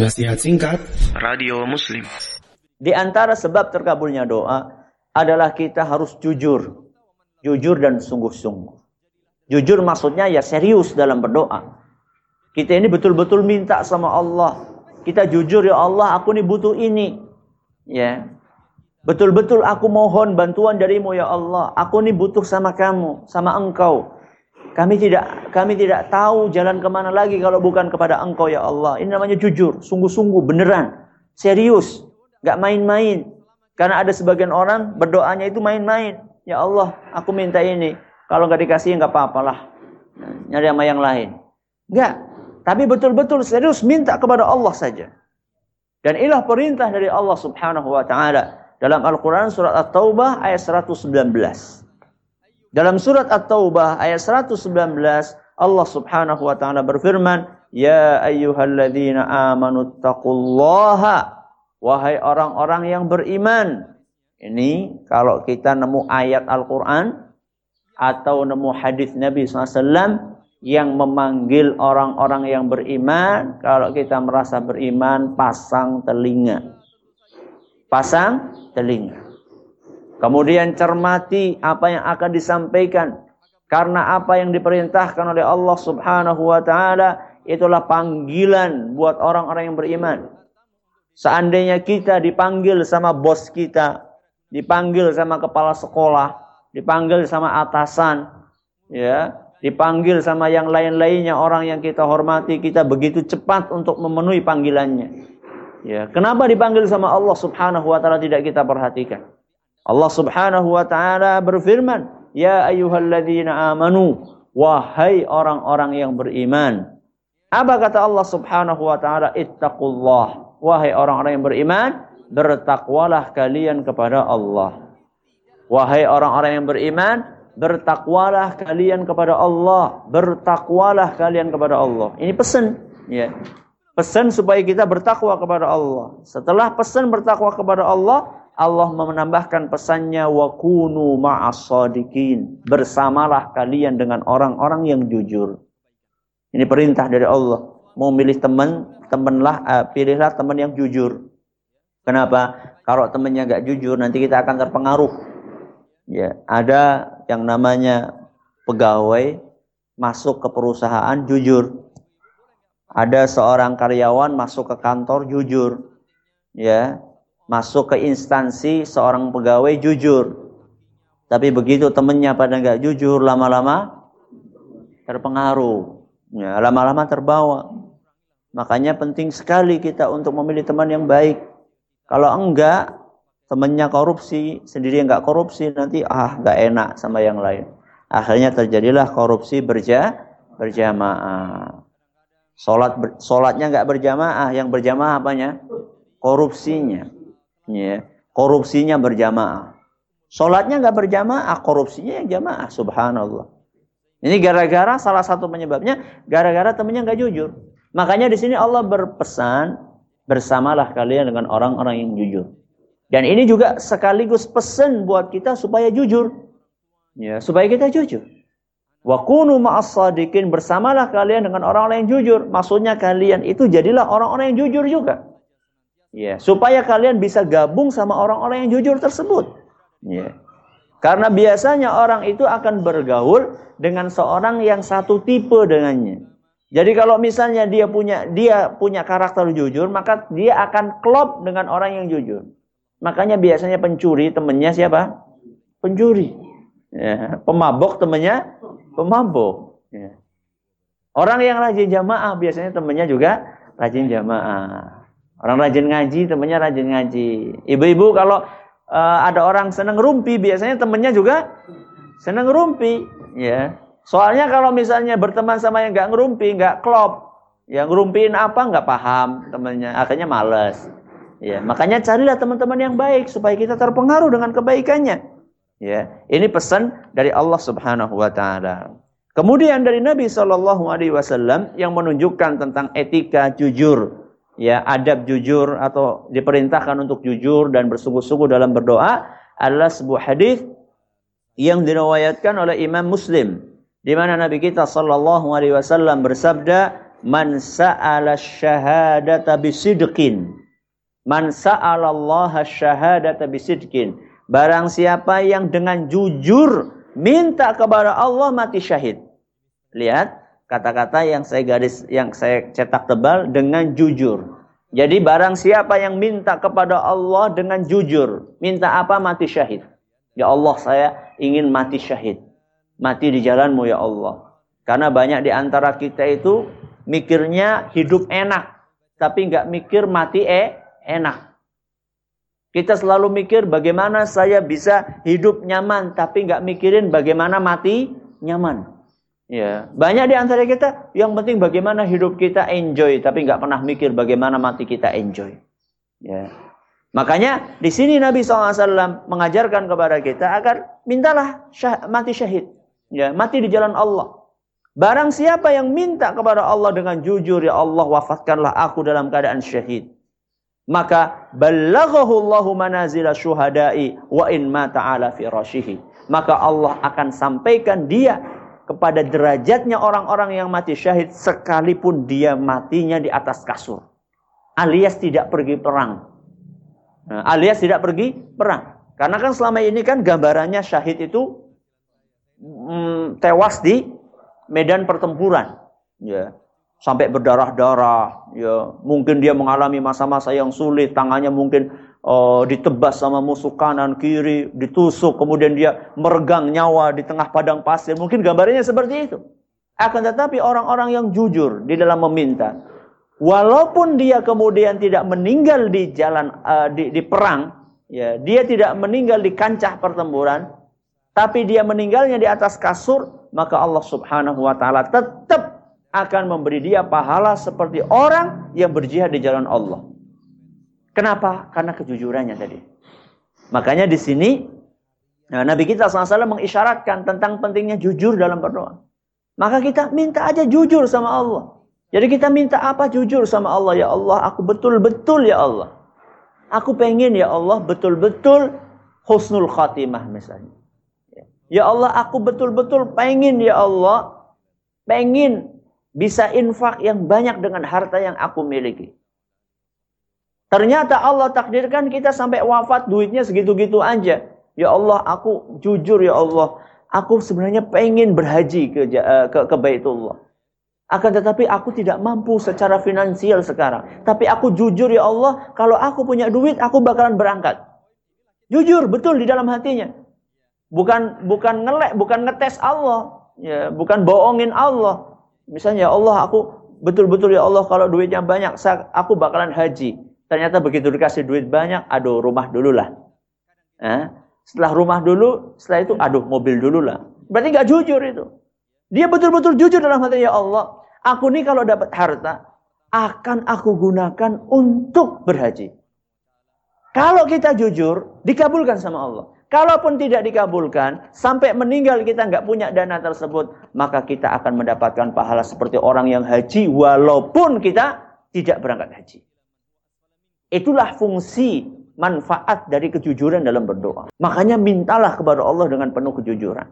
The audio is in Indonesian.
Nasihat singkat Radio Muslim Di antara sebab terkabulnya doa adalah kita harus jujur. Jujur dan sungguh-sungguh. Jujur maksudnya ya serius dalam berdoa. Kita ini betul-betul minta sama Allah. Kita jujur ya Allah, aku ini butuh ini. Ya. Betul-betul aku mohon bantuan darimu ya Allah. Aku ini butuh sama kamu, sama engkau. Kami tidak kami tidak tahu jalan ke mana lagi kalau bukan kepada Engkau ya Allah. Ini namanya jujur, sungguh-sungguh, beneran, serius, nggak main-main. Karena ada sebagian orang berdoanya itu main-main. Ya Allah, aku minta ini. Kalau nggak dikasih nggak apa-apalah. Nyari sama yang lain. Nggak. Tapi betul-betul serius minta kepada Allah saja. Dan inilah perintah dari Allah Subhanahu wa taala dalam Al-Qur'an surat At-Taubah ayat 119. Dalam surat At-Taubah ayat 119 Allah Subhanahu wa taala berfirman, "Ya ayyuhalladzina amanu taqullaha" Wahai orang-orang yang beriman. Ini kalau kita nemu ayat Al-Qur'an atau nemu hadis Nabi SAW yang memanggil orang-orang yang beriman, kalau kita merasa beriman, pasang telinga. Pasang telinga. Kemudian cermati apa yang akan disampaikan. Karena apa yang diperintahkan oleh Allah subhanahu wa ta'ala itulah panggilan buat orang-orang yang beriman. Seandainya kita dipanggil sama bos kita, dipanggil sama kepala sekolah, dipanggil sama atasan, ya, dipanggil sama yang lain-lainnya orang yang kita hormati, kita begitu cepat untuk memenuhi panggilannya. Ya, kenapa dipanggil sama Allah Subhanahu wa taala tidak kita perhatikan? Allah Subhanahu wa taala berfirman, "Ya ayyuhalladzina amanu, wahai orang-orang yang beriman." Apa kata Allah Subhanahu wa taala? Ittaqullah. Wahai orang-orang yang beriman, bertakwalah kalian kepada Allah. Wahai orang-orang yang beriman, bertakwalah kalian kepada Allah. Bertakwalah kalian kepada Allah. Ini pesan, ya. Pesan supaya kita bertakwa kepada Allah. Setelah pesan bertakwa kepada Allah, Allah menambahkan pesannya wa kunu ma'as sadiqin. Bersamalah kalian dengan orang-orang yang jujur. Ini perintah dari Allah. Mau milih teman, temanlah uh, pilihlah teman yang jujur. Kenapa? Kalau temannya nggak jujur, nanti kita akan terpengaruh. Ya, ada yang namanya pegawai masuk ke perusahaan jujur. Ada seorang karyawan masuk ke kantor jujur. Ya, masuk ke instansi seorang pegawai jujur. Tapi begitu temennya pada nggak jujur, lama-lama terpengaruh. Ya, lama-lama terbawa. Makanya penting sekali kita untuk memilih teman yang baik. Kalau enggak, temannya korupsi, sendiri nggak korupsi, nanti ah nggak enak sama yang lain. Akhirnya terjadilah korupsi berja, berjamaah. Sholat, ber, sholatnya nggak berjamaah, yang berjamaah apanya? Korupsinya ya, korupsinya berjamaah. Sholatnya nggak berjamaah, korupsinya yang jamaah. Subhanallah. Ini gara-gara salah satu penyebabnya, gara-gara temannya nggak jujur. Makanya di sini Allah berpesan, bersamalah kalian dengan orang-orang yang jujur. Dan ini juga sekaligus pesan buat kita supaya jujur. Ya, supaya kita jujur. Wa kunu bersamalah kalian dengan orang-orang yang jujur. Maksudnya kalian itu jadilah orang-orang yang jujur juga. Ya, supaya kalian bisa gabung sama orang-orang yang jujur tersebut. Ya. Karena biasanya orang itu akan bergaul dengan seorang yang satu tipe dengannya. Jadi kalau misalnya dia punya dia punya karakter jujur, maka dia akan klop dengan orang yang jujur. Makanya biasanya pencuri temennya siapa? Pencuri. Ya. Pemabok temennya pemabok. Ya. Orang yang rajin jamaah biasanya temennya juga rajin jamaah. Orang rajin ngaji, temannya rajin ngaji. Ibu-ibu kalau uh, ada orang seneng rumpi, biasanya temennya juga seneng rumpi. Ya. Soalnya kalau misalnya berteman sama yang nggak ngerumpi, nggak klop, yang ngerumpiin apa nggak paham temennya, akhirnya males. Ya, makanya carilah teman-teman yang baik supaya kita terpengaruh dengan kebaikannya. Ya, ini pesan dari Allah Subhanahu wa taala. Kemudian dari Nabi Shallallahu alaihi wasallam yang menunjukkan tentang etika jujur ya adab jujur atau diperintahkan untuk jujur dan bersungguh-sungguh dalam berdoa adalah sebuah hadis yang diriwayatkan oleh Imam Muslim di mana Nabi kita sallallahu alaihi wasallam bersabda man sa'ala syahadata bisidqin. Man sa'ala Allah syahadata bisidqin. Barang siapa yang dengan jujur minta kepada Allah mati syahid. Lihat kata-kata yang saya garis yang saya cetak tebal dengan jujur. Jadi barang siapa yang minta kepada Allah dengan jujur, minta apa mati syahid. Ya Allah, saya ingin mati syahid. Mati di jalanmu ya Allah. Karena banyak di antara kita itu mikirnya hidup enak. Tapi nggak mikir mati eh, enak. Kita selalu mikir bagaimana saya bisa hidup nyaman. Tapi nggak mikirin bagaimana mati nyaman. Ya, banyak di antara kita yang penting bagaimana hidup kita enjoy, tapi nggak pernah mikir bagaimana mati kita enjoy. Ya. Makanya di sini Nabi SAW mengajarkan kepada kita agar mintalah syah, mati syahid, ya, mati di jalan Allah. Barang siapa yang minta kepada Allah dengan jujur, ya Allah wafatkanlah aku dalam keadaan syahid. Maka balaghahu Allahu manazila syuhada'i wa in mata ala firashihi. Maka Allah akan sampaikan dia kepada derajatnya orang-orang yang mati syahid sekalipun dia matinya di atas kasur. Alias tidak pergi perang. Nah, alias tidak pergi perang. Karena kan selama ini kan gambarannya syahid itu mm, tewas di medan pertempuran. Ya. Sampai berdarah-darah. Ya. Mungkin dia mengalami masa-masa yang sulit. Tangannya mungkin uh, ditebas sama musuh kanan kiri, ditusuk, kemudian dia meregang nyawa di tengah padang pasir. Mungkin gambarnya seperti itu. Akan tetapi orang-orang yang jujur di dalam meminta, walaupun dia kemudian tidak meninggal di jalan uh, di, di perang, ya, dia tidak meninggal di kancah pertempuran, tapi dia meninggalnya di atas kasur, maka Allah Subhanahu wa taala tetap akan memberi dia pahala seperti orang yang berjihad di jalan Allah. Kenapa? Karena kejujurannya tadi. Makanya di sini nah, Nabi kita SAW mengisyaratkan tentang pentingnya jujur dalam berdoa. Maka kita minta aja jujur sama Allah. Jadi kita minta apa jujur sama Allah. Ya Allah, aku betul-betul ya Allah. Aku pengen ya Allah betul-betul husnul khatimah misalnya. Ya Allah, aku betul-betul pengen ya Allah. Pengen bisa infak yang banyak dengan harta yang aku miliki. Ternyata Allah takdirkan kita sampai wafat duitnya segitu-gitu aja. Ya Allah, aku jujur ya Allah, aku sebenarnya pengen berhaji ke eh, ke, ke Baitullah. Akan tetapi aku tidak mampu secara finansial sekarang. Tapi aku jujur ya Allah, kalau aku punya duit, aku bakalan berangkat. Jujur, betul di dalam hatinya. Bukan bukan ngelek, bukan ngetes Allah, ya, bukan bohongin Allah. Misalnya ya Allah, aku betul-betul ya Allah kalau duitnya banyak, aku bakalan haji. Ternyata begitu dikasih duit banyak, aduh rumah dulu lah. Eh? Setelah rumah dulu, setelah itu aduh mobil dulu lah. Berarti nggak jujur itu. Dia betul-betul jujur dalam hatinya ya Allah. Aku nih kalau dapat harta, akan aku gunakan untuk berhaji. Kalau kita jujur, dikabulkan sama Allah. Kalaupun tidak dikabulkan, sampai meninggal kita nggak punya dana tersebut, maka kita akan mendapatkan pahala seperti orang yang haji, walaupun kita tidak berangkat haji. Itulah fungsi manfaat dari kejujuran dalam berdoa. Makanya mintalah kepada Allah dengan penuh kejujuran.